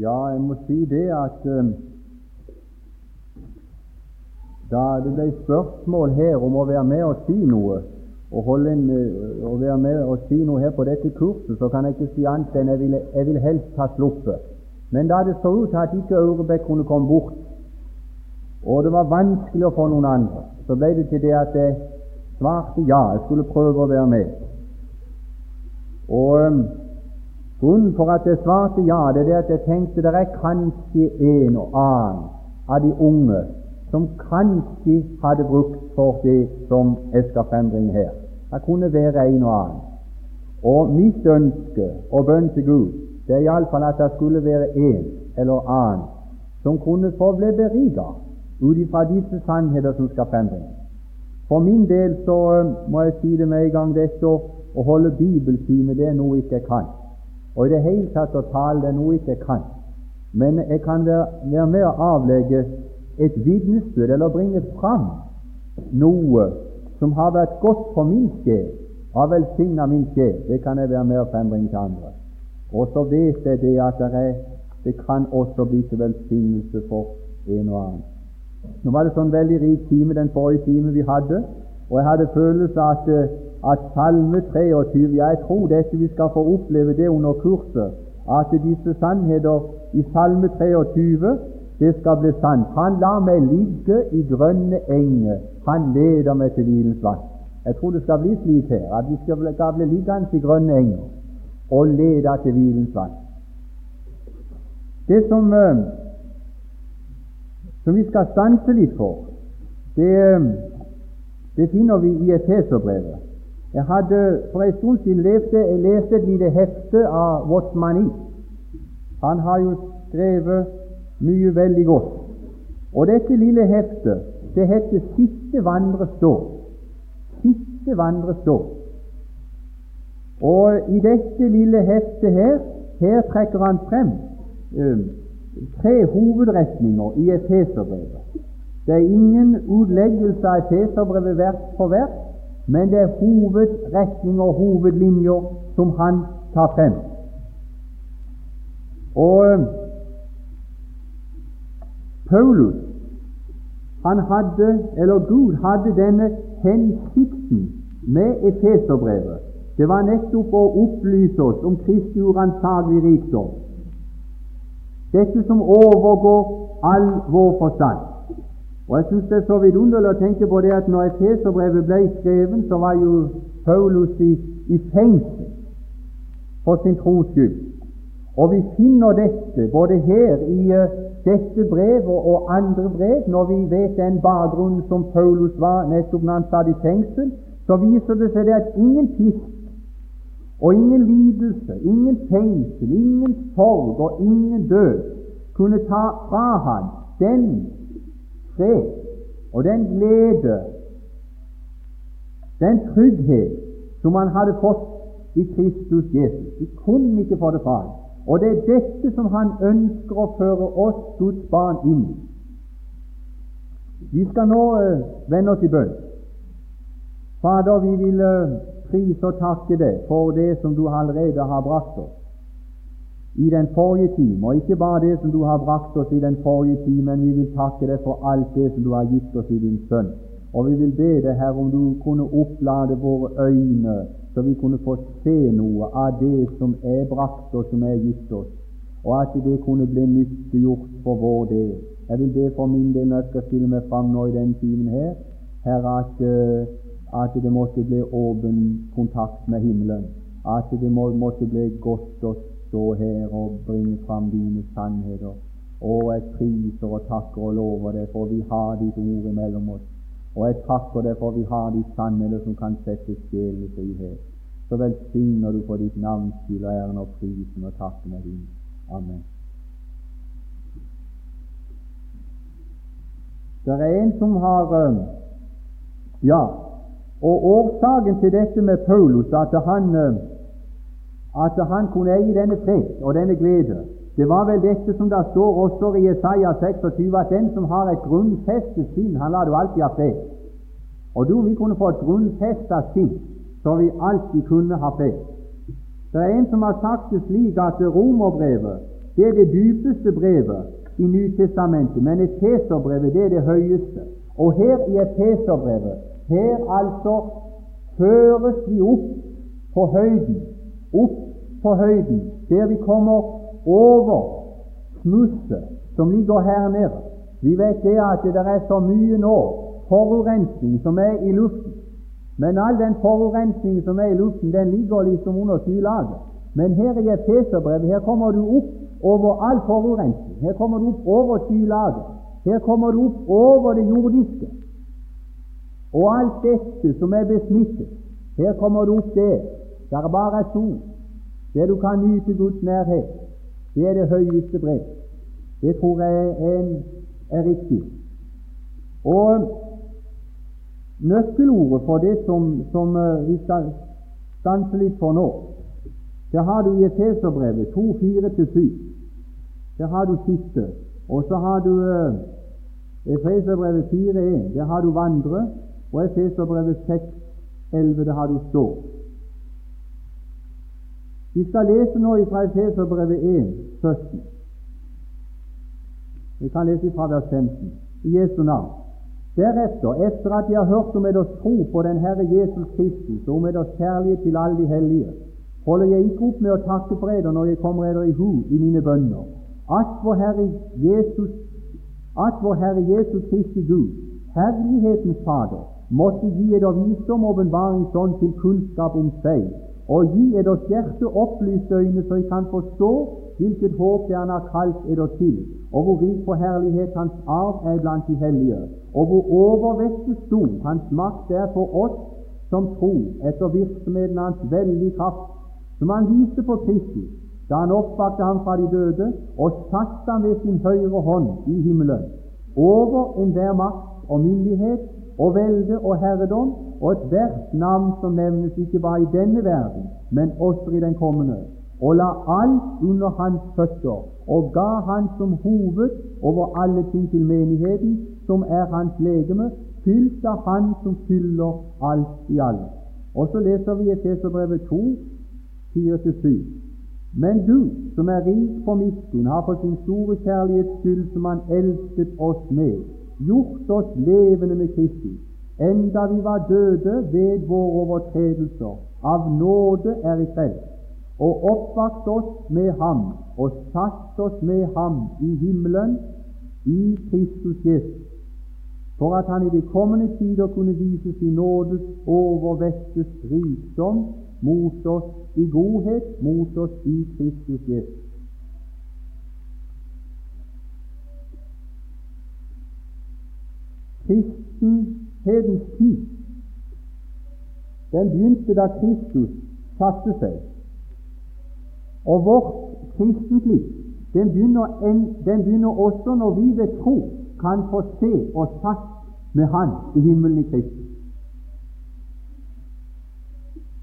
Ja, jeg må si det at um, da det ble spørsmål her om å være med og si noe, og en, uh, å være med og si noe her på dette kurset, så kan jeg ikke si annet enn jeg ville, jeg ville helst ha sluppet. Men da det så ut til at ikke Aurebekk kunne komme bort, og det var vanskelig å få noen andre, så ble det til det at jeg svarte ja, jeg skulle prøve å være med. Og um, Grunnen for at jeg svarte ja, det er at jeg tenkte det er kanskje en og annen av de unge som kanskje hadde brukt for det som jeg skal frembringe her. Det kunne være en og annen. Og mitt ønske og bønn til Gud det er iallfall at det skulle være en eller annen som kunne få bli beriket ut ifra disse sannheter som skal frembringes. For min del så um, må jeg si det med en gang dette å holde bibeltime det er noe jeg ikke kan. Og i det hele tatt å tale det er noe jeg ikke kan. Men jeg kan være, være med å avlegge et vitnesbyrd eller bringe fram noe som har vært godt for min sjel, har velsigna min sjel. Det kan jeg være med å frembringe til andre. Og så vet jeg det at det, er, det kan også bli til velsignelse for en og annen. Nå var det sånn veldig rik time den forrige time vi hadde, og jeg hadde følelse at, at Salme 23 Jeg tror dette vi skal få oppleve det under kurset, at disse sannheter i Salme 23 det skal bli sant. Han lar meg ligge i grønne enger, han leder meg til hvilens vann. Jeg tror det skal bli slik her, at vi skal skal bli liggende i grønne enger og lede til hvilens vann. Det som eh, som vi skal stanse litt for, det, det finner vi i Efeserbrevet. Jeg hadde for en stund siden leste et lite hefte av Watmani. Han har jo skrevet mye veldig godt. Og dette lille heftet det heter 'Siste vandre stå'. Siste vandre stå. Og i dette lille heftet her, her trekker han frem um, tre hovedretninger i Efeserbrevet. Det er ingen utleggelse av Feserbrevet vers for vers, men det er hovedretninger og hovedlinjer som han tar frem. Og eh, Paulus han hadde, eller Gud hadde denne hensikten med Efeserbrevet. Det var nettopp å opplyse oss om Kristi uransakelige rikdom dette som overgår all vår forstand. Og Jeg syns det er så vidunderlig å tenke på det at når Efeserbrevet ble skrevet, så var jo Paulus i, i fengsel for sin tros skyld. Og vi finner dette både her i uh, dette brevet og andre brev, når vi vet den bakgrunnen som Paulus var nettopp når han satt i fengsel, så viser det seg det at ingen pisk og ingen lidelse, ingen fengsel, ingen sorg og ingen død kunne ta fra han den fred og den glede, den trygghet som han hadde fått i Kristus Jesus. De kunne ikke få det fra ham. Og det er dette som han ønsker å føre oss Guds barn inn i. Vi skal nå uh, vende oss i bønn. Fader, vi vil uh, prise og takke deg for det som du allerede har brakt oss i den forrige time, og ikke bare det som du har brakt oss i den forrige time, men vi vil takke deg for alt det som du har gitt oss i din Sønn. Og vi vil be deg, Herre, om du kunne opplade våre øyne, så vi kunne få se noe av det som er brakt oss, som er gitt oss, og at det kunne bli nyttiggjort for vår del. Jeg vil be for min del når jeg skal stille meg fram nå i den timen her, Herre, at uh, at det måtte bli åpen kontakt med himmelen, at det må, måtte bli godt å stå her og bringe fram dine sannheter. Og jeg priser og takker og lover deg, for vi har ditt ord imellom oss. Og jeg takker deg for vi har de sannheter som kan sette sjelen i frihet. Så velsigner du for ditt navns skyld og æren og prisen og takken er din. Amen. Det er en som har eh, Ja, og årsaken til dette med Paulus, at han, eh, at han kunne eie denne fred og denne glede, det var vel dette som det står også i Jesaja 26, at den som har et grunnfestet sinn, han lar du alltid ha fred. Og du, vi kunne få et grunnfestet sinn, så vi alltid kunne ha fred. Det er en som har sagt det slik at romerbrevet det er det dypeste brevet i Nytestamentet, men Efeserbrevet det er det høyeste. Og her i Efeserbrevet, her altså føres vi opp på høyden, opp på høyden, der vi kommer over smusset som ligger her nede. Vi vet det at det er så mye nå forurensning som er i luften. Men all den forurensningen som er i luften, den ligger liksom under skylaget. Men her i Efeserbrevet her kommer du opp over all forurensning. Her kommer du opp over skylaget. Her kommer du opp over det jordiske. Og alt dette som er besmittet, her kommer du opp der. Det er bare to. Der du kan nyte Guds nærhet. Det er det høyeste brev. Det tror jeg er, er riktig. Og nøkkelordet for det som, som uh, vi skal stanse litt for nå, det har du i Efeserbrevet 2.4-7. Der har du siste. Og så har du uh, Efeserbrevet 4.1. Der har du vandre. Og Efeserbrevet 6.11. Der har du stå. Vi skal lese nå fra Efeserbrevet 1.17. Vi kan lese fra vers 15. I Jesu navn. Deretter, etter at jeg har hørt om deres tro på den Herre Jesus Kristus og om deres kjærlighet til alle de hellige, holder jeg ikke opp med å takke for når jeg kommer eder i hu i mine bønner, at vår Herre Jesus, at vår Herre Jesus Kristi Gud, Herlighetens Fader, måtte gi eder visdom og åpenbaringsånd til kunnskap om seg, og gi eders hjerte opplyste øyne, så I kan forstå hvilket håp det Han har kalt eder til, og hvor rik på herlighet Hans arv er blant de hellige, og hvor overvektig stor Hans makt er for oss som tror etter virksomheten Hans veldige kraft, som Han viste på Kristus da Han oppvakte ham fra de døde og satte ham ved sin høyre hånd i himmelen, over enhver makt og myndighet og velde og herredom og ethvert navn som nevnes ikke bare i denne verden, men også i den kommende, og la alt under hans føtter, og ga han som hoved over alle ting til menigheten, som er hans legeme, fylt av Han som fyller alt i alle. Og så leser vi Efeserbrevet 2, 4-7. Men du, som er rik på miskunn, har for sin store kjærlighets skyld, som Han elsket oss med, gjort oss levende med Kristus, enda vi var døde ved våre overtredelser. Av nåde er vi frelst, og oppvakt oss med Ham og satt oss med Ham i himmelen i Kristus Jesus, for at Han i de kommende tider kunne vise sin nådes overvektes rikdom mot oss i godhet mot oss i Kristus Jesus. Kristenhetens tid den begynte da Kristus satte seg. Og vårt kristentliv den begynner, en, den begynner også når vi ved tro kan få se oss satt med Han i himmelen i Kristus.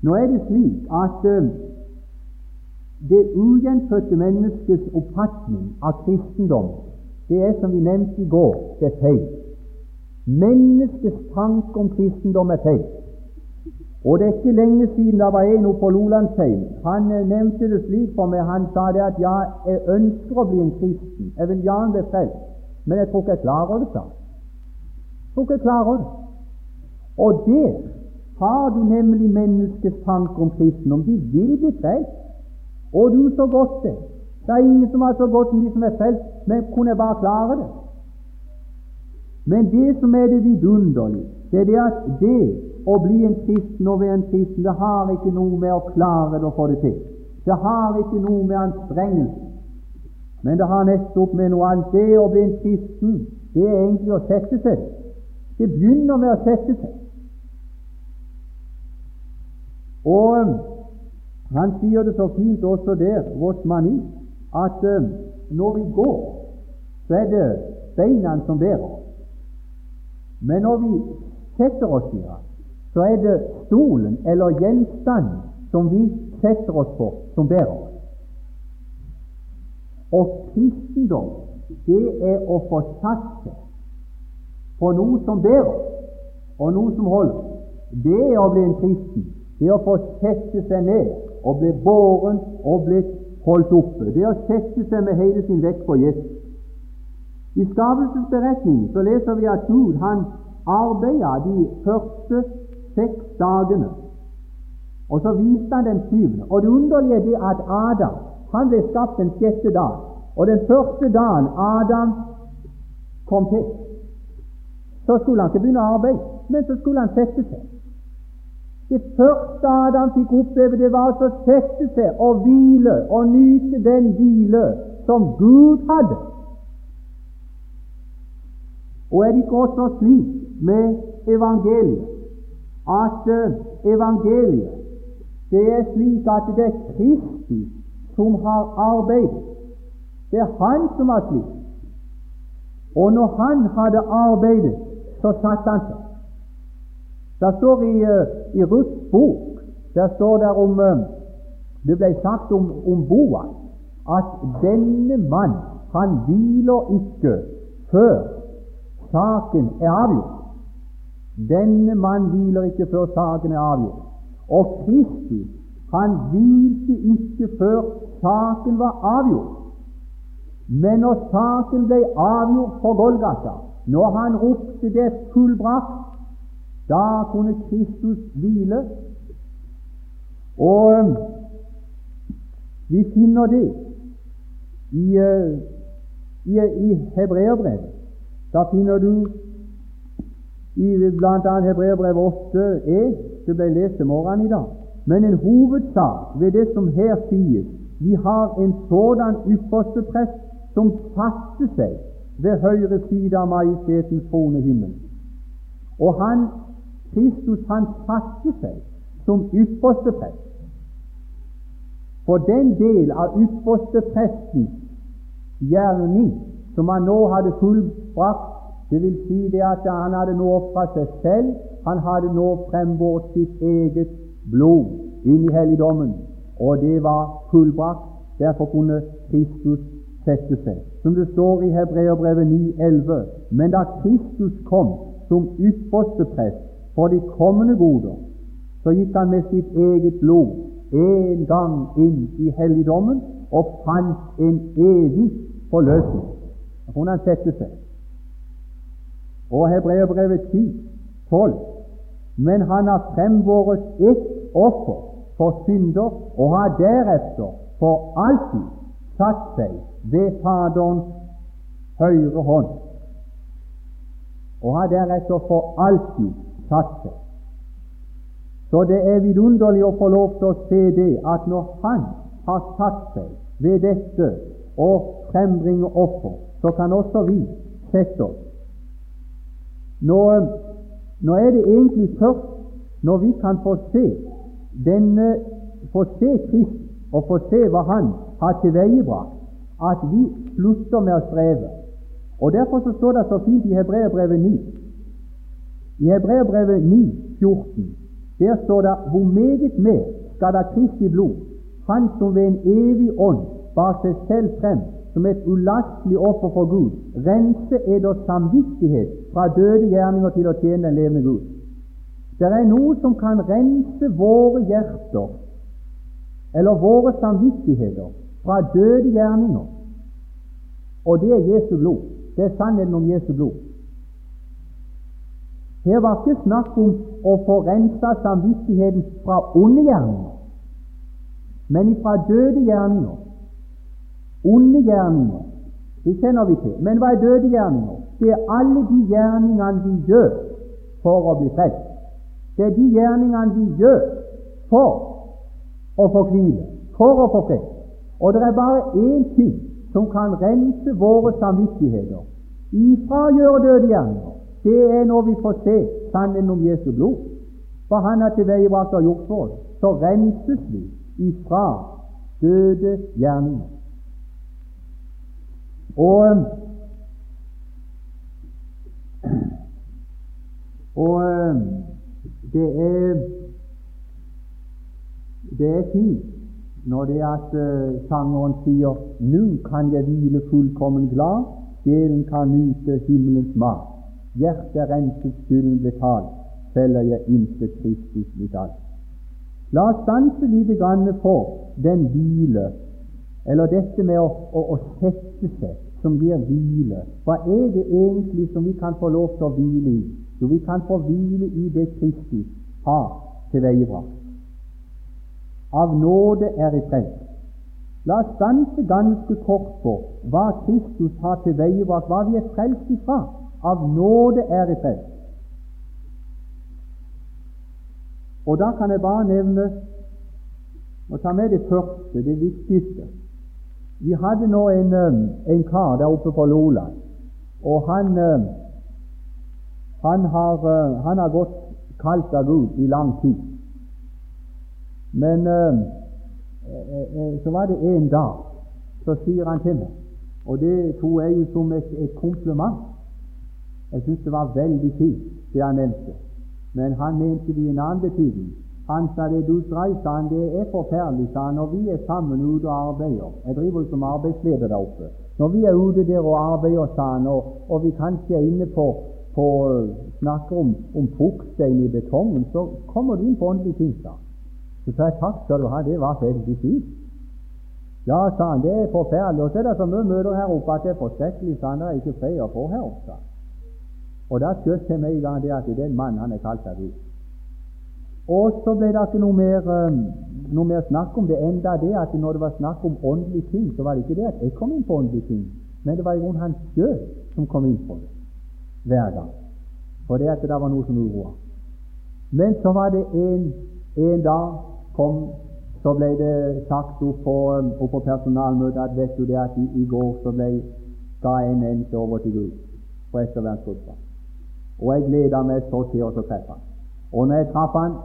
Nå er det slik at det ugjenfødte menneskets oppfatning av kristendom, det er som vi nevnte i går, det er feil. Menneskets tanke om kristendom er feil. Og det er ikke lenge siden det var en oppe på Lolandsheim. Han eh, nevnte det slik for meg. Han sa det at ja, jeg ønsker å bli en kristen. Jeg vil gjerne bli frelst. Men jeg tror ikke jeg klarer det, sa han. Tror ikke jeg klarer det. Og der har du nemlig menneskets tanke om kristendom. De vil bli frelst. Og du så godt det. Det er ingen som har så godt som de som er frelst, men kunne bare klare det? Men det som er det vidunderlige, det er det at det å bli en kristen og være en kristen, det har ikke noe med å klare det å få det til. Det har ikke noe med anstrengelse, men det har nettopp med noe annet. Det å bli en kristen, det er egentlig å sette seg. Det begynner med å sette seg. Og um, han sier det så fint også der, vårt mani, at um, når vi går, så er det beina som bærer. Men når vi setter oss, sier han, så er det stolen eller gjenstanden som vi setter oss på, som bærer oss. Og kristendom, det er å få satt seg på noe som bærer, og noe som holder. Det er å bli en kristen. Det er å få sette seg ned og bli båren og bli holdt oppe, det å sette seg med hele sin vekt på Jesus. I skapelsesberetningen så leser vi at Gud han arbeida de første seks dagene, og så viste han den syvende. Og det underlige er det at Adam han ble skapt den sjette dag, og den første dagen Adam kom til, så skulle han ikke begynne å arbeide, men så skulle han sette seg. Det første Adam fikk oppleve, det var altså å sette seg og hvile og nyte den hvile som Gud hadde. Og er det ikke også slik med evangeliet at uh, evangeliet det er slik at det er Kristus som har arbeidet. Det er Han som har slitt. Og når Han hadde arbeidet, så satte Han seg. Det står i, uh, i Ruths bok der står det om uh, Det ble sagt om, om Boas at denne mann, han hviler ikke før saken er avgjort. Denne mann hviler ikke før saken er avgjort. Og Kristus, han hvilte ikke før saken var avgjort. Men når saken ble avgjort på Golgata, når han ropte 'det fullbrakt', da kunne Kristus hvile. Og um, vi finner det i, uh, i, i Hebreerbrevet. Da finner du i bl.a. Hebreerbrevet 8e, det ble lest i morgenen i dag. Men en hovedsak ved det som her sies, vi har en sådan ypperste prest som satte seg ved høyre side av majestetens trone himmel. Og han, Kristus, han satte seg som ypperste prest. For den del av ypperste prestens gjerning som han nå hadde fullbrakt. Det vil si det at han hadde nå ofra seg selv, han hadde nå frembåret sitt eget blod inn i helligdommen, og det var fullbrakt. Derfor kunne Kristus sette seg. Som det står i Hebreerbrevet 9,11.: Men da Kristus kom som ypperste prest for de kommende goder, så gikk han med sitt eget blod en gang inn i helligdommen og fant en evig forløsning. Da kunne han sette seg. Og Hebreerbrevet 10, 12. Men han har fremvåret ett offer for synder og har deretter for alltid satt seg ved Faderens høyre hånd. Og har deretter for alltid satt seg. Så det er vidunderlig å få lov til å se det at når Han har satt seg ved dette og frembringe offer, så kan også vi sette oss. Nå, nå er det egentlig først når vi kan få se denne, få se Kristus og få se hva Han har tilveiebrakt, at vi slutter med å streve. Og Derfor så står det så fint i Hebreerbrevet 9. I Hebreerbrevet 9, 14, der står det hvor meget mer skal da Kristi blod, Han som ved en evig ånd bar seg selv frem som et ulastelig offer for Gud, rense eder samvittighet fra døde gjerninger til å tjene den levende Gud. Det er noe som kan rense våre hjerter eller våre samvittigheter fra døde gjerninger, og det er Jesu blod. Det er sannheten om Jesu blod. Her var ikke snakk om å få rensa samvittigheten fra onde gjerninger, men fra døde gjerninger. Onde gjerninger, det kjenner vi til. Men hva er døde gjerninger? Det er alle de gjerningene vi gjør for å bli frelst. Det er de gjerningene vi gjør for å få hvile, for å få fred. Og det er bare én ting som kan rense våre samvittigheter ifra å gjøre døde gjerninger. Det er når vi får se sannheten om Jesu blod. For Han har tilveiebrakt og gjort for oss. Så renses vi ifra døde gjerninger. Og, og det er det er fint når det er at uh, sangeren sier 'Nå kan jeg hvile fullkommen glad, sjelen kan nyte himmelens mat'. Hjertet renset, skylden betalt, selger jeg intet Kristus mitt alt. La oss stanse lite grann for den hvile eller dette med å, å, å sette seg, som gir hvile. Hva er det egentlig som vi kan få lov til å hvile i? Jo, vi kan få hvile i det Kristus har tilveiebrakt. Av nåde er i frelst. La oss stanse ganske kort på hva Kristus har tilveiebrakt, hva vi er frelst ifra. Av nåde er i frelst. Og da kan jeg bare nevne og ta med det første, det viktigste. Vi hadde nå en, en kar der oppe på Loland, og han, han, har, han har gått kalt av Gud i lang tid. Men så var det en dag så sier han til meg, og det tok jeg jo som et, et kompliment. Jeg syntes det var veldig fint, det han nevnte. Men han mente det i en annen betydning. Han sa det du dreier sa han, det er forferdelig, sa han, når vi er sammen ute og arbeider. Jeg driver som arbeidsleder der oppe. Når vi er ute der og arbeider, sa han, og, og vi kanskje er inne på, på snakker om, om fuktstein i betongen, så kommer du inn på åndelige ting, sa han. Så sa jeg takk skal du ha, det var veldig fint. Ja, sa han, det er forferdelig. Og så er det så mye møter her oppe at det er forskrekkelig, sa han. Det er ikke fred å få her oppe. Og da skjøt jeg med en gang det at den mannen han er kalt av Gud. Og så ble det ikke noe mer, um, noe mer, snakk om det, enda det at når det var snakk om åndelige ting, så var det ikke det at jeg kom inn på åndelige ting, men det var i han sjøl som kom inn på det hver gang. For det at det var noe som uroa. Men så var det en, en dag kom, så ble det sagt opp på, opp på personalmøtet at vet du det at i, i går så ble ga en menneske over til Gud på ettervernsgruppa. Og jeg gleda meg så til å treffe han. Og når jeg traff han,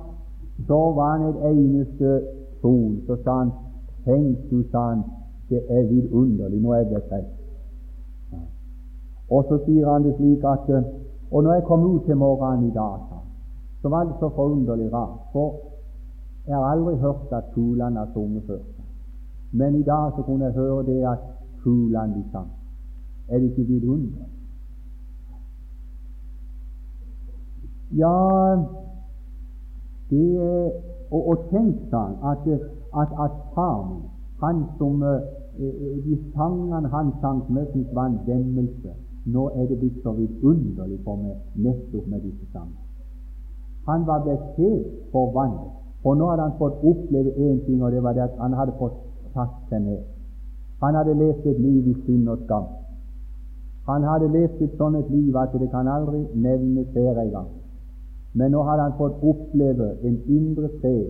så var han et eneste sol. Så sa han Tenk, du, sa han, det er vidunderlig, nå er jeg blitt frelst. Og så sier han det slik at Og når jeg kom ut til morgenen i dag, så var det så forunderlig rart. For jeg har aldri hørt at fuglene har sunget før. Men i dag så kunne jeg høre det at fuglene de sang. Er det ikke vidunderlig? Ja, det, og, og tenk, han, at, at, at far han som eh, de sangene han sang som syntes var en demmelse, nå er det blitt så vidunderlig for meg nettopp med disse sangene. Han var blitt helt forvandlet, for nå hadde han fått oppleve én ting, og det var det at han hadde fått satt seg ned. Han hadde levd et liv i synd og skam. Han hadde levd et sånt liv at det kan aldri nevnes her en gang. Men nå hadde han fått oppleve en indre fred.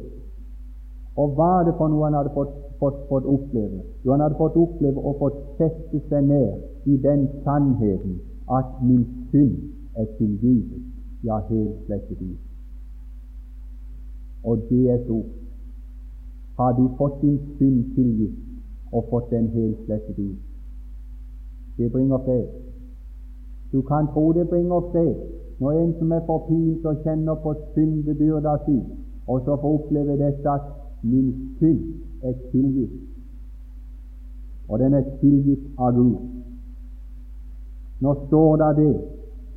Og hva er det for noe han hadde fått, fått, fått oppleve? Jo, han hadde fått oppleve å få sette seg ned i den sannheten at min synd er tilgivet, ja, helt slettet ut. Og det er så. Har du fått din synd tilgitt og fått den helt slettet ut? Det bringer fred. Du kan tro det bringer fred, når en som er forpint og kjenner på syndebyrda si, og så får oppleve dette at min synd er tilgitt, og den er tilgitt av Gud. Nå står det det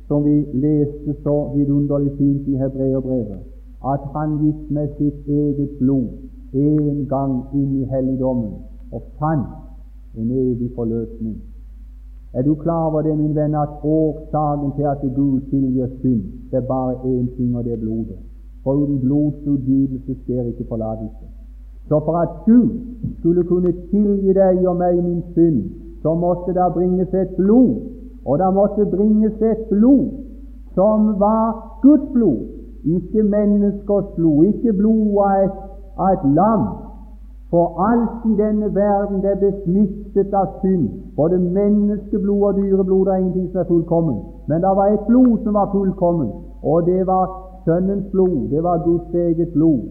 som vi leste så vidunderlig fint i Hebreerbrevet, at han gikk med sitt eget blod en gang inn i helligdommen og fant en evig forløsning. Er du klar over det, min venn, at årsaken til at Gud tilgir synd, det er bare én ting, og det er blodet. For uten blodsutgytelse skjer ikke forlatelse. Så for at Gud skulle kunne tilgi deg og meg min synd, så måtte det bringes et blod, og det måtte bringes et blod som var Guds blod, ikke menneskers blod, ikke blod av et, av et lam, for alt i denne verden det er besmittet av synd. Både menneskeblod og dyreblod er ingenting som er fullkommen. Men det var et blod som var fullkommen, og det var Sønnens blod. Det var Guds eget blod.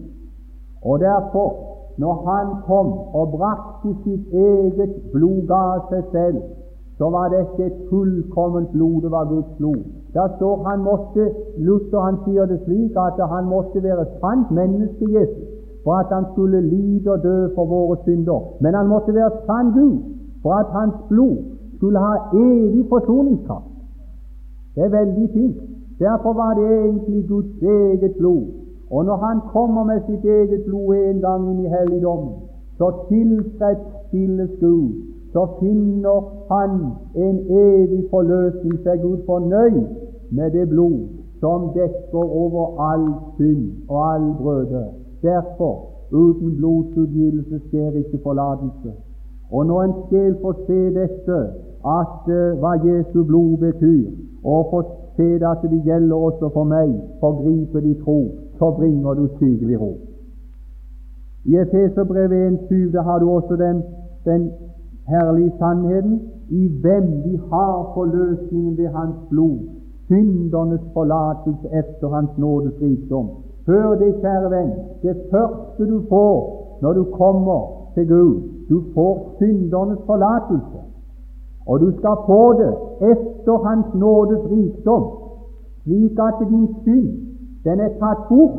Og derfor, når Han kom og brakte sitt eget blod, ga seg selv, så var dette et fullkomment blod. Det var Guds blod. Der står han måtte, Luther han sier det slik at han måtte være sant menneske, Jesus for at han skulle lide og dø for våre synder. Men han måtte være sann Gud for at hans blod skulle ha evig forsoningskraft. Det er veldig fint. Derfor var det egentlig Guds eget blod. Og når Han kommer med sitt eget blod en gang inn i helligdommen, så tilfredsstilles Gud, så finner han en evig forløsning. Er Gud fornøyd med det blod som dekker over all synd og all brøde. Derfor, uten blodsutgytelse skjer ikke forlatelse. Og når en sjel får se dette, at uh, hva Jesu blod betyr, og får se at det gjelder også for meg, forgripe de tro, så bringer du sykelig ro. I Efeserbrevet 1,7 har du også den, den herlige sannheten i hvem vi har forløsningen ved Hans blod, syndernes forlatelse etter Hans nådes rikdom. Hør det, kjære venn, det første du får når du kommer til Gud, du får syndernes forlatelse. Og du skal få det efter Hans nådes rikdom, slik at din synd den er tatt bort,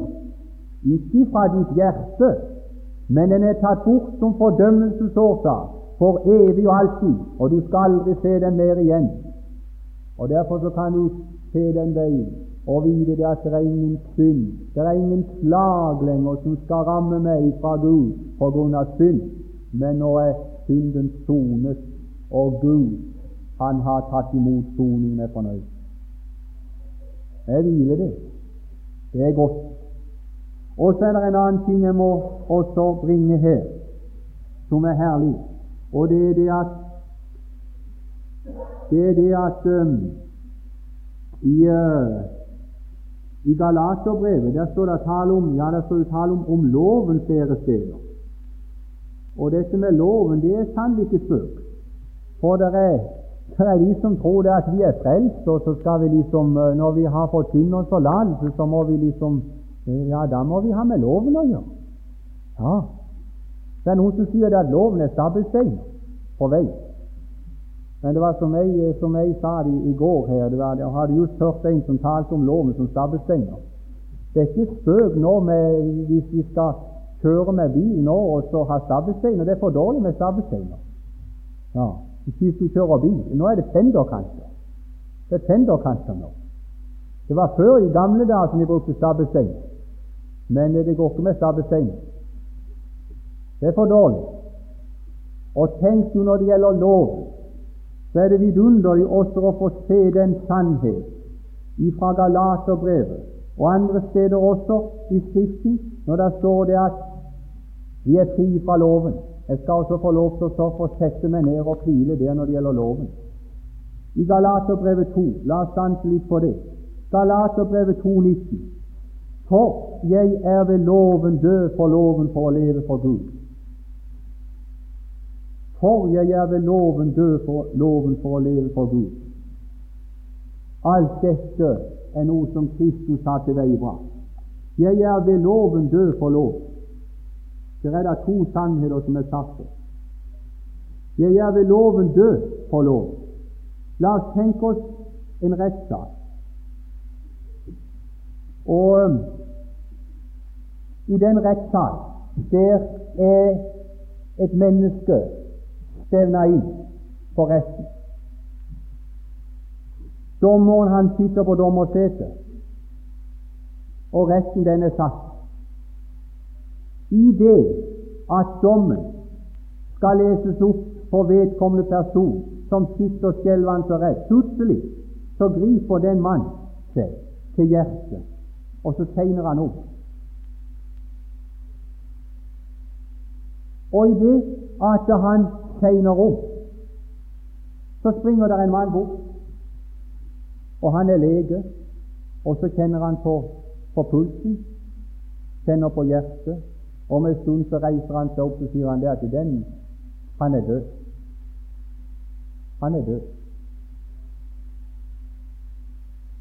ikke fra ditt hjerte, men den er tatt bort som fordømmelsesårsak for evig og alltid, og du skal aldri se den mer igjen. Og Derfor så kan du se den veien og vite det at det er ingen synd, det er ingen slag lenger som skal ramme meg fra Gud på grunn av synd, men nå er synden sonet, og Gud, han har tatt imot soningen, er fornøyd. Jeg hviler det. Det er godt. Og så er det en annen ting jeg må også bringe her, som er herlig, og det er det at det er det at um, i, uh, i Galaterbrevet der står det tale om ja, der står tale om, om loven flere steder. Og dette med loven, det er sannelig ikke spøk. For det er, det er de som tror det at vi er frelst, og så skal vi liksom, uh, når vi har fått syndens forlatelse, så må vi liksom ja, da må vi ha med loven å gjøre. Ja. Det er noen som sier at loven er stabelstein på vei. Men det var som jeg, som jeg sa det i, går her, det var, jeg hadde just hørt en som talte om loven som stabbestenger. Det er ikke spøk nå med, hvis vi skal kjøre med bil nå og så ha stabbesteiner. Det er for dårlig med stabbesteiner. Ja, hvis du kjører bil. Nå er det fenderkanter. Det er fenderkanter nå. Det var før i gamle dager som de brukte stabelstein. Men det går ikke med stabelstein. Det er for dårlig. Og tenk jo når det gjelder lov, så er det vidunderlig også å få se den sannhet fra Galaterbrevet og andre steder også i Skriften, når det står det at vi er fri fra loven. Jeg skal også få lov til å få sette meg ned og hvile der når det gjelder loven. I Galaterbrevet 2, la oss stanse litt på det. Galaterbrevet 2,19. For jeg er ved loven død for loven for å leve for Gud. For jeg er ved loven død for loven for å leve for Gud. Alt dette er noe som Kristus har til tilveiebrakt. Jeg er ved loven død for lov. Det er da to sannheter som er satt. Jeg er ved loven død for lov. La oss tenke oss en rettssak. Og i den rettssak der er et menneske stevna inn for retten. Dommeren han sitter på dommersetet, og retten den er satt. I det at dommen skal leses opp for vedkommende person som sitter skjelvende og redd, plutselig så griper den mann seg til hjertet og så tegner han opp. Og i det at han tegner opp, så springer der en mann bort, og han er lege, og så kjenner han på, på pulsen, kjenner på hjertet, og om en stund så reiser han seg opp og sier han det at den, han er død. Han er død.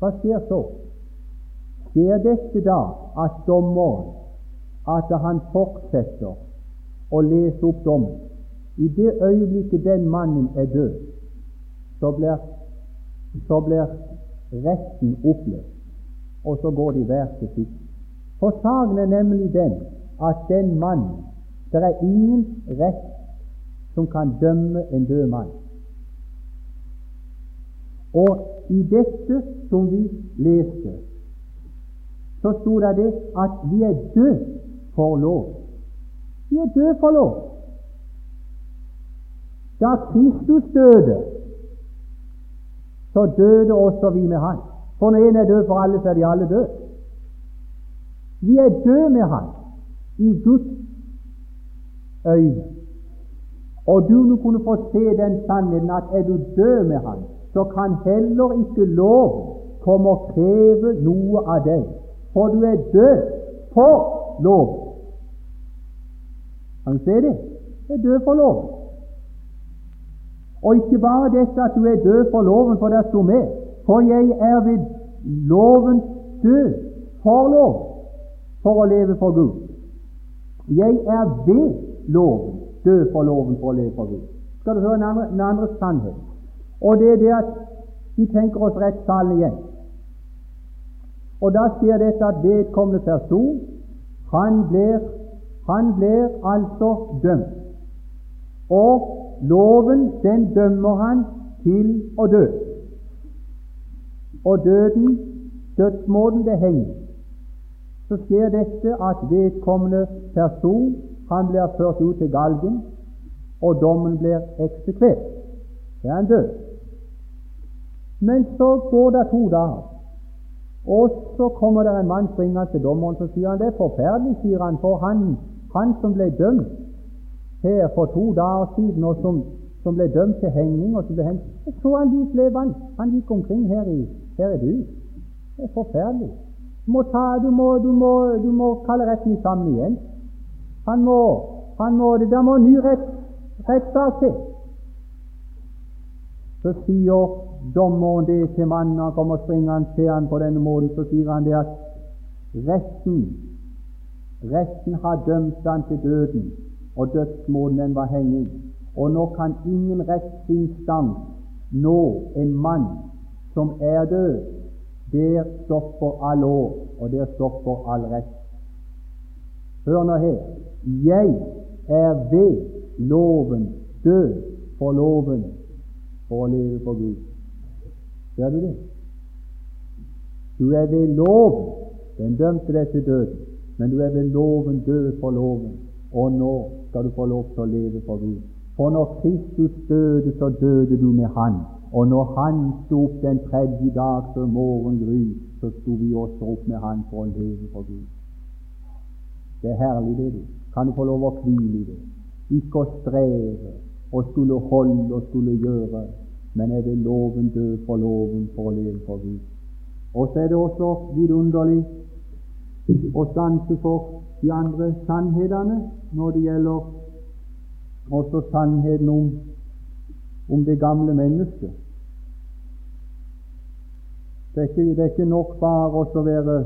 Hva skjer så? Skjer dette da at dommeren at han fortsetter å lese opp dommen? I det øyeblikket den mannen er død, så blir, så blir retten oppløst, og så går de hver til sitt. For saken er nemlig den at den mannen Det er ingen rett som kan dømme en død mann. Og i dette som vi leste, så sto det det at vi er død for lov. Vi er død for lov. Da Kristus døde, så døde også vi med Han. For når en er død for alle, så er de alle døde. Vi er døde med Han i Guds øyne. Og du må kunne få se den sannheten at er du død med Han, så kan heller ikke loven komme og kreve noe av deg, for du er død for loven. Kan du se det? Du er død for loven. Og ikke bare dette at du er død for loven, for der sto med, for jeg er ved loven død for lov, for å leve for Gud. Jeg er ved loven død for loven for å leve for Gud. Skal du høre en andre, en andre sannhet? Og det er det at vi tenker oss rettssalen igjen. Og da sier dette at vedkommende person han blir, han blir altså dømt. Og loven, den dømmer han til å dø. Og døden, dødsmåten, det henger. Så skjer dette at vedkommende person han blir ført ut til galgen, og dommen blir eksekvert. Det er han død. Men så går det to dager, og så kommer det en mann springende til dommeren så sier han det er forferdelig, sier han, for han, han som ble dømt her for to dager siden, og som, som ble dømt til henging og som ble hengt, så han lik levende. Han gikk omkring her i, her i byen. Det er forferdelig. Du må, ta, du må, du må, du må kalle retten sammen igjen. Han må, han må det der må ny rett, rettssak til. Så sier dommeren det til mannen han kommer springende til han på denne måten, så sier han det at retten retten har dømt han til døden, og dødsmåten var henging. Og nå kan ingen rettsinstans nå en mann som er død. Der stopper all lov, og der stopper all rett. Hør nå her. Jeg er ved loven død for loven for å leve for Gud. Ser du det? Du er ved loven. Den dømte deg til døden, men du er ved loven død for loven. Og nå skal du få lov til å leve for Gud. For når Kristus døde, så døde du med Han. Og når Han sto opp den tredje dag før morgengry, så sto vi også opp med Han for å leve for Gud. Det er herlig, det. du kan du få lov å hvile i det. Ikke å streve og skulle holde og skulle gjøre, men er det loven død for loven for å leve for Gud. Og så er det også vidunderlig å stanse for de andre sannhetene når det gjelder også sannheten om, om det gamle mennesket. Det er ikke, det er ikke nok bare å være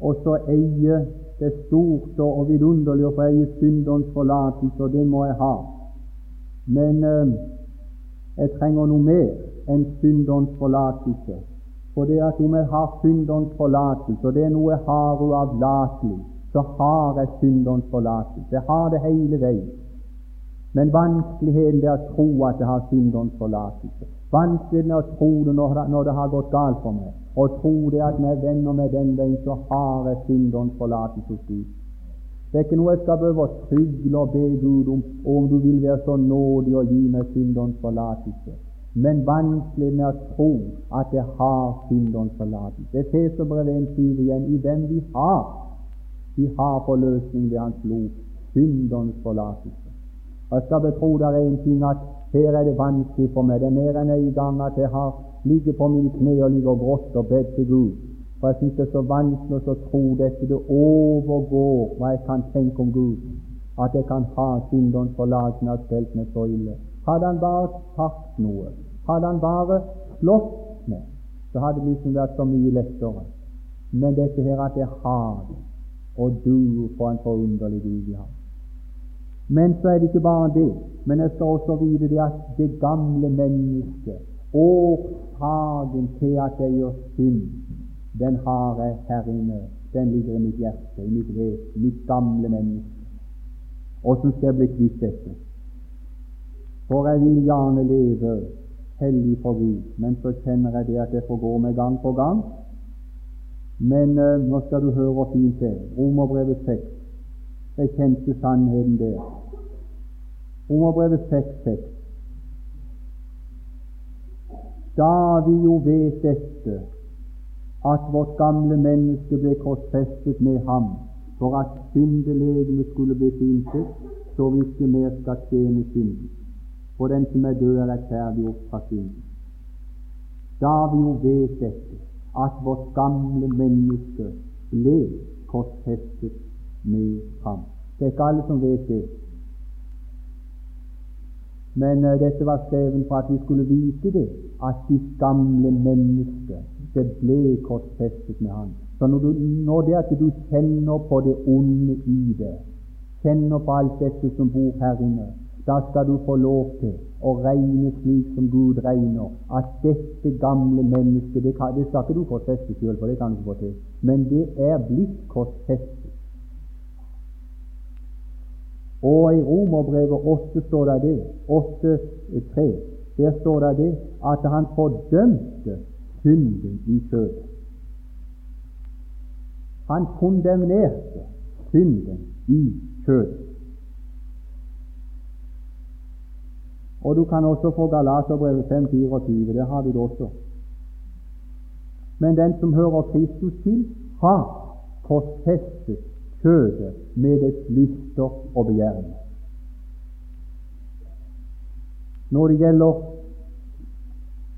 også eie det stort og vidunderlig å få eie synderens forlatelse, og det må jeg ha. Men eh, jeg trenger noe mer enn synderens forlatelse. For det at om jeg har synderens forlatelse, og det er noe jeg har uavlatelig, så har jeg synderens forlatelse. Jeg har det hele veien. Men vanskeligheten er å tro at jeg har synderens forlatelse. Vanskeligheten er å tro det når, det har gått galt for meg og tro det at når jeg vender meg den veien, så har jeg synderens forlatelse hos Gud. Det er ikke noe jeg skal behøve å trygle og be Gud om, om du vil være så nådig og gi meg synderens forlatelse. Men vanskelig med å tro at jeg har synderens forlatelse. Det er Feserbrevet 1,20 igjen. I hvem vi har vi har forløsning ved Hans blod, synderens forlatelse. Jeg skal betro deg en ting at her er det vanskelig for meg. Det er mer enn en gang at jeg har ligget på mine kne og ligger og grått og bedt til Gud. For jeg synes det er så vanskelig å tro dette. Det overgår hva jeg kan tenke om Gud. At jeg kan ha synderens forlatelse har stelt meg så ille. Hadde han bare sagt noe, hadde han bare slått meg, så hadde det liksom vært så mye lettere. Men dette her at jeg har det, og du for en forunderlig Gud vi har. Men så er det ikke bare det. Men jeg skal også vite det at det gamle mennesket, årsaken til at jeg gjør synd, den har jeg her inne. Den ligger i mitt hjerte, i mitt vesen, mitt gamle menneske. Åssen skal jeg bli kvitt dette? For jeg vil gjerne leve hellig for Gud, men så kjenner jeg det at jeg får gå med gang på gang. Men uh, nå skal du høre hvor fint det er. Romerbrevet 6. Jeg kjente sannheten der. Romerbrevet 6.6. da vi jo vet dette, at vårt gamle menneske ble korsfestet med ham for at syndelegemet skulle bli fintet, så vi ikke mer skal tjene synden. For den som er død, er rettferdiggjort fra synden. Da vi jo vet dette, at vårt gamle menneske ble korsfestet med ham. Det er ikke alle som vet det. Men uh, dette var skrevet for at vi skulle vite det, at ditt gamle menneske det ble korsfestet med ham. Så når, du, når det at du kjenner på det onde i det, kjenner på alt dette som bor her inne, da skal du få lov til å regne slik som Gud regner, at dette gamle mennesket Det, kan, det skal ikke du korsfeste sjøl, for det kan du ikke få til, men det er blitt korsfestet. Og i Romerbrevet 8 står det det, 8.3, der står det det at han fordømte synden i kjødet. Han kondemnerte synden i kjødet. Og du kan også få Galaterbrevet 5.24. Det har du det også. Men den som hører Kristus til, har korsfestet kjødet med dets lyster og begjæringer. Når det gjelder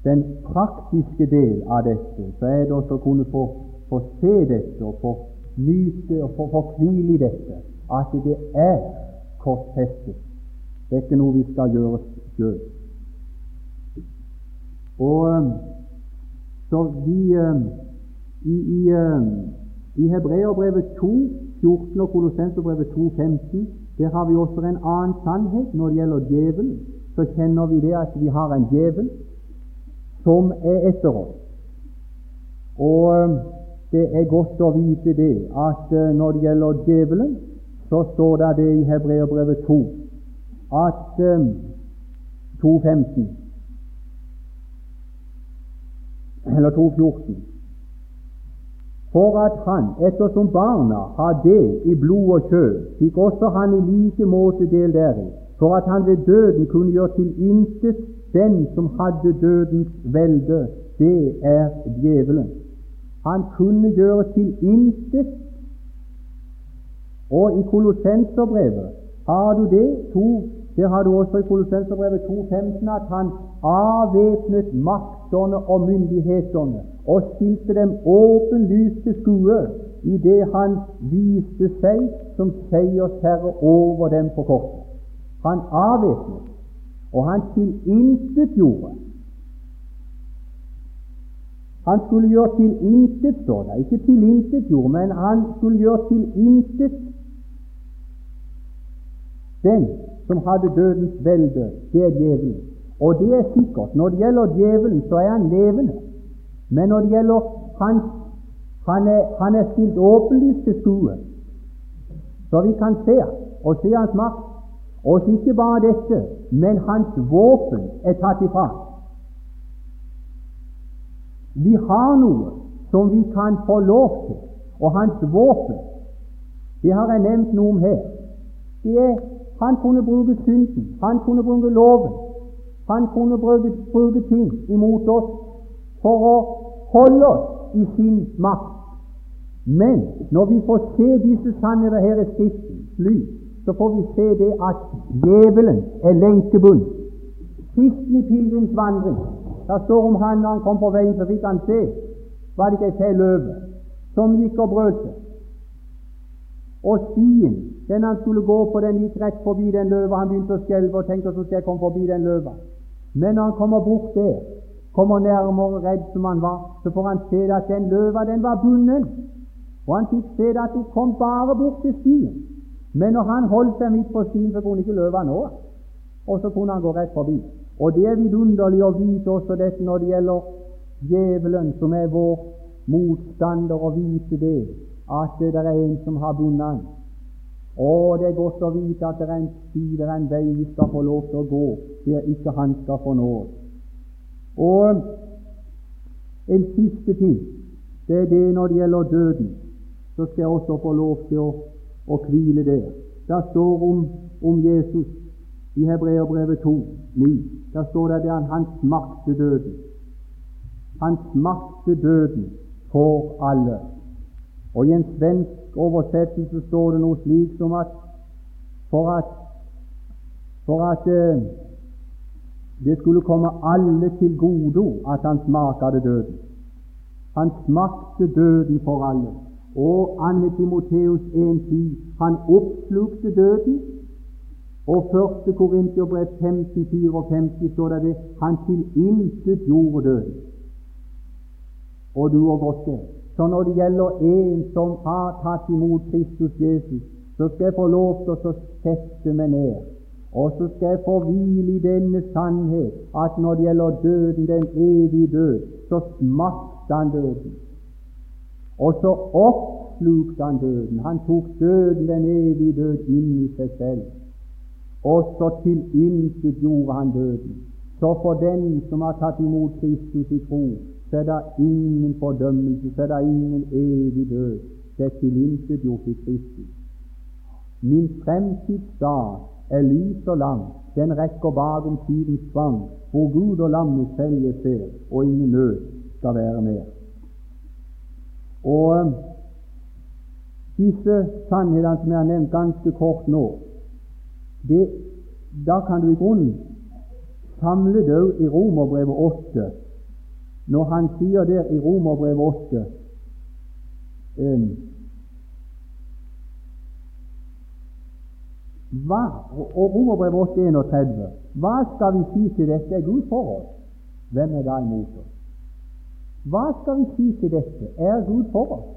den praktiske del av dette, så er det også å kunne få, få se dette og få nyte og få, få hvile i dette, at det er korsfestet. Det er ikke noe vi skal gjøre sjøl. Og um, så vi um, i, i, um, i Hebreerbrevet 2, 14 og Kolossenserbrevet 2, 15, der har vi også en annen sannhet når det gjelder djevelen. Så kjenner vi det at vi har en djevel som er etter oss. Og det er godt å vite det at når det gjelder djevelen, så står det det i Hebreerbrevet 2 at 2.15 eller 2.14 For at han, ettersom barna har del i blod og kjød, fikk også han i like måte del deri, for at han ved døden kunne gjøre til intet den som hadde dødens velde, det er djevelen. Han kunne gjøre til intet. Og i Kolossenserbrevet har du det, to der har du også i Kolossenserbrevet 2.15 at han avvæpnet maktene og myndighetene og stilte dem åpenlyst til skue det han viste seg som seiersherre over dem på korset. Han avvæpnet, og han tilintetgjorde. Han skulle gjøre tilintet, står det. Ikke tilintetgjorde, men han skulle gjøre tilintet den som hadde dødens velde, det er djevelen. Og det er sikkert. Når det gjelder djevelen, så er han levende. Men når det gjelder hans han er, han er stilt åpenlyst til skue, så vi kan se og se hans makt. Og ikke bare dette, men hans våpen er tatt ifra. Vi har noe som vi kan få lov til, og hans våpen, det har jeg nevnt noe om her. Det er han kunne bruke synden, han kunne bruke loven, han kunne bruke, bruke ting imot oss for å holde oss i sin makt. Men når vi får se disse sannheter her i Skriftens lys, så får vi se det at djevelen er lenkebundet. Sisten i pilegrimsvandring, da står om han når han kom på veien, så fikk han se var det ikke ei løve som gikk og brøt seg. Og stien den han skulle gå på, den gikk rett forbi den løva. Han begynte å skjelve og tenkte så skal jeg komme forbi den løva. Men når han kommer bort der, kommer nærmere redd som han var, så får han se at den løva den var bundet. Og han fikk se at hun kom bare bort til stien. Men når han holdt seg midt på stien, så kunne ikke løva nå. Og så kunne han gå rett forbi. Og det er vidunderlig å vite også dette når det gjelder djevelen, som er vår motstander, å vite det, at det er en som har bundet han. Og det er godt å vite at det er en sti, en vei vi skal få lov til å gå, der ikke han skal få nåde. Og en siste ting, det er det når det gjelder døden. Så skal jeg også få lov til å, å hvile der. Det står om, om Jesus i Hebreerbrevet 2, 9. Der står det at han smakte døden. Han smakte døden for alle. Og i en svensk oversettelse står det noe slik som at for at, for at eh, det skulle komme alle til gode at han smakte døden. Han smakte døden for alle. Og Anne Timoteus 1,10 han oppslukte døden. Og 1. Korinterbrev 15,54 står det det han tilintetgjorde døden. Og du og godt det. Så når det gjelder en som har tatt imot Kristus Jesus, så skal jeg få lov til å sette meg ned. Og så skal jeg få hvile i denne sannhet at når det gjelder døden, den evige død, så smakte han døden. Og så oppslukte han døden. Han tok døden, den evige død, inn i seg selv. Og så tilintetgjorde han døden. Så for den som har tatt imot Kristus i tro, så er det ingen fordømmelse, så er det ingen evig død. Det er tilintetgjort i Kristus. Min fremtidsdag er lys og lang, den rekker bakom tidens tvang, hvor Gud og landet selv jeg ser, og ingen nød skal være mer. Og um, disse sannhetene som jeg har nevnt ganske kort nå, det, da kan du i grunnen samle det i Romerbrevet 8, når han sier der i Romerbrevet 8 um, hva, og Romerbrevet 8, 31, hva skal vi si til dette? Er Gud for oss? Hvem er da imot oss? Hva skal vi si til dette? Er Gud for oss?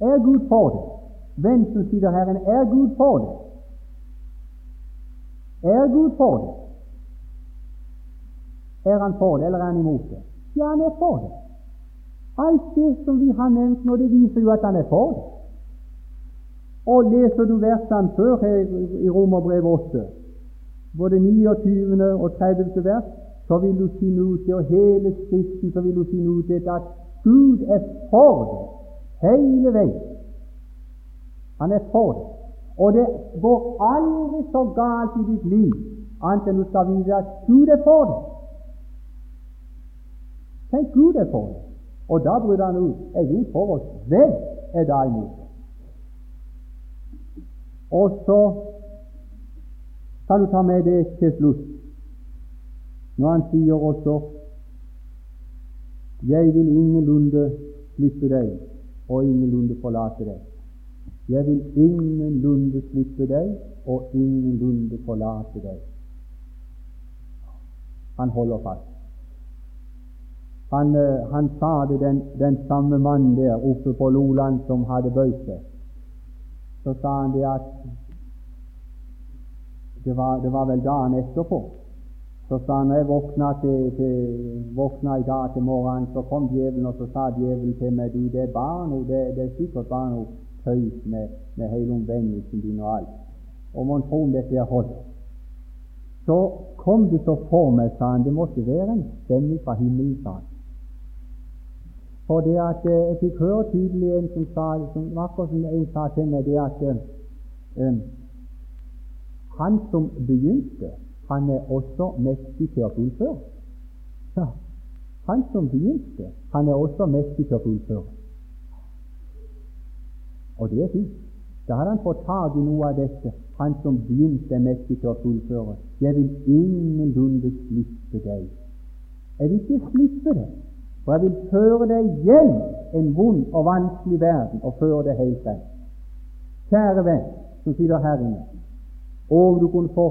Er Gud for det? Hvem som sier Herren, er Gud for det? Er Gud for det? Er Han for det, eller er Han imot det? Ja, Han er for det. Alt det som vi har nevnt nå, det viser jo at Han er for det. Og leser du versene før her i Romerbrevet 8, både 29. og 30. vers, så vil du finne ut det, og hele Skriften så vil du finne ut det, at Gud er for det hele veien. Han er for det. Og det går aldri så galt i ditt liv annet enn du skal vite at Gud er for det. Tenk, Gud er for det. Og da bryter han ut. Er Gud for oss? Hvem er da imot oss? Og så kan du ta med det til slutt, når han sier også Jeg vil ingenlunde slippe deg og ingenlunde forlate deg. Jeg vil ingenlunde slippe deg og ingenlunde forlate deg. Han holder fast. Han, eh, han sa det, den, den samme mannen der oppe på Loland som hadde bøyd. Så sa han det at det var, det var vel dagen etterpå. Så sa han jeg våkna, til, til, våkna i dag til morgenen, så kom djevelen, og så sa djevelen til meg du, det er barn det, det er sikkert bare noe tøys med, med hele omvendelsen din og alt. Og mon tro om dette er holdt. Så kom det så for meg, sa han, det måtte være en stemme fra himmelen, sa han. For det at eh, jeg fikk høre tydelig en som sa, som akkurat som en sa til meg, det at um, han som begynte, han er også mektig til å fullføre. Ja, han som begynte, han er også mektig til å fullføre. Og det er fint. Da hadde han fått tak i noe av dette. Han som begynte, er mektig til å fullføre. Jeg vil ingenlunde slippe deg. Jeg vil ikke slippe deg, for jeg vil føre deg hjem en vond og vanskelig verden og føre deg helt frem. Kjære venn som sitter her og du kunne få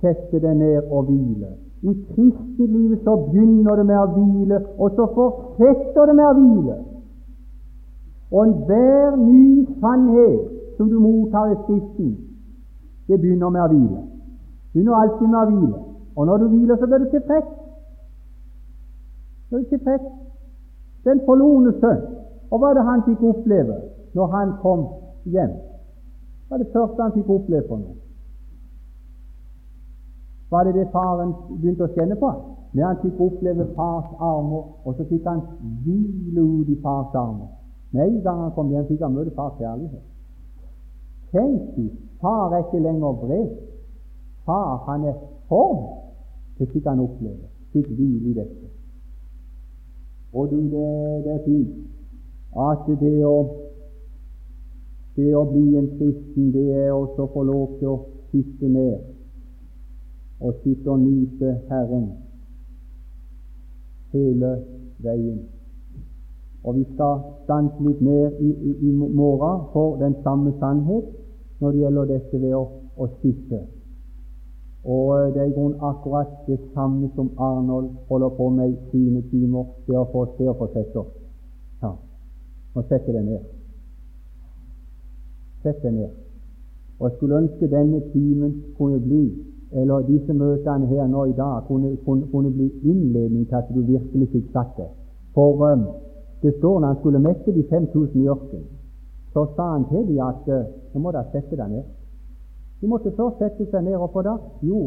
sette deg ned og hvile. I kristelivet så begynner det med å hvile, og så fortsetter det med å hvile. Og enhver ny sannhet som du mottar i Skriften, det begynner med å hvile. Begynner alltid med å hvile. Og når du hviler, så blir du tilfreds. Blir du tilfreds. Den forlorne sønn, og hva er det han fikk oppleve når han kom hjem? Hva er det første han fikk oppleve for noe? var det det faren begynte å kjenne på. Når han fikk oppleve fars armer, og så fikk han hvile ut i fars armer. Med en gang han kom hjem, fikk han møte fars kjærlighet. Tenk du, far er ikke lenger vred. Far, han er form. Det fikk han oppleve. Fikk hvile i dette. Og du, det, det er fint at det å, det å bli en kristen, det er også å få lov til å sitte ned og sitte og nyte Herren hele veien. Og vi skal stanse litt mer i, i, i morgen for den samme sannhet når det gjelder dette ved å, å sitte. Og det er i grunnen akkurat det samme som Arnold holder på med i sine timer, det å få se og få sette opp. Ja, og sette det ned. Sett det ned. Og jeg skulle ønske denne timen kunne bli, eller disse møtene her nå i dag, kunne, kunne, kunne bli innledning til at du virkelig fikk satt det. For um, det står når han skulle mette de 5000 i ørkenen, så sa han til dem at uh, nå må dere sette deg ned. De måtte først sette seg ned. Hvorfor da? Jo,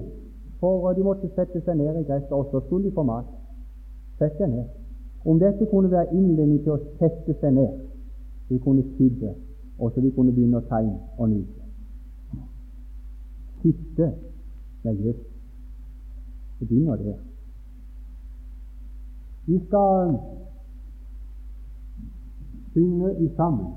for eh, de måtte sette seg ned i gresset, og så skulle de få mat. Sette deg ned. Om dette kunne være innledning til å sette seg ned, de kunne sitte, og så de kunne begynne å tegne og nyte. Sitte med Jesus. Det begynner der. Vi skal synge i sammen.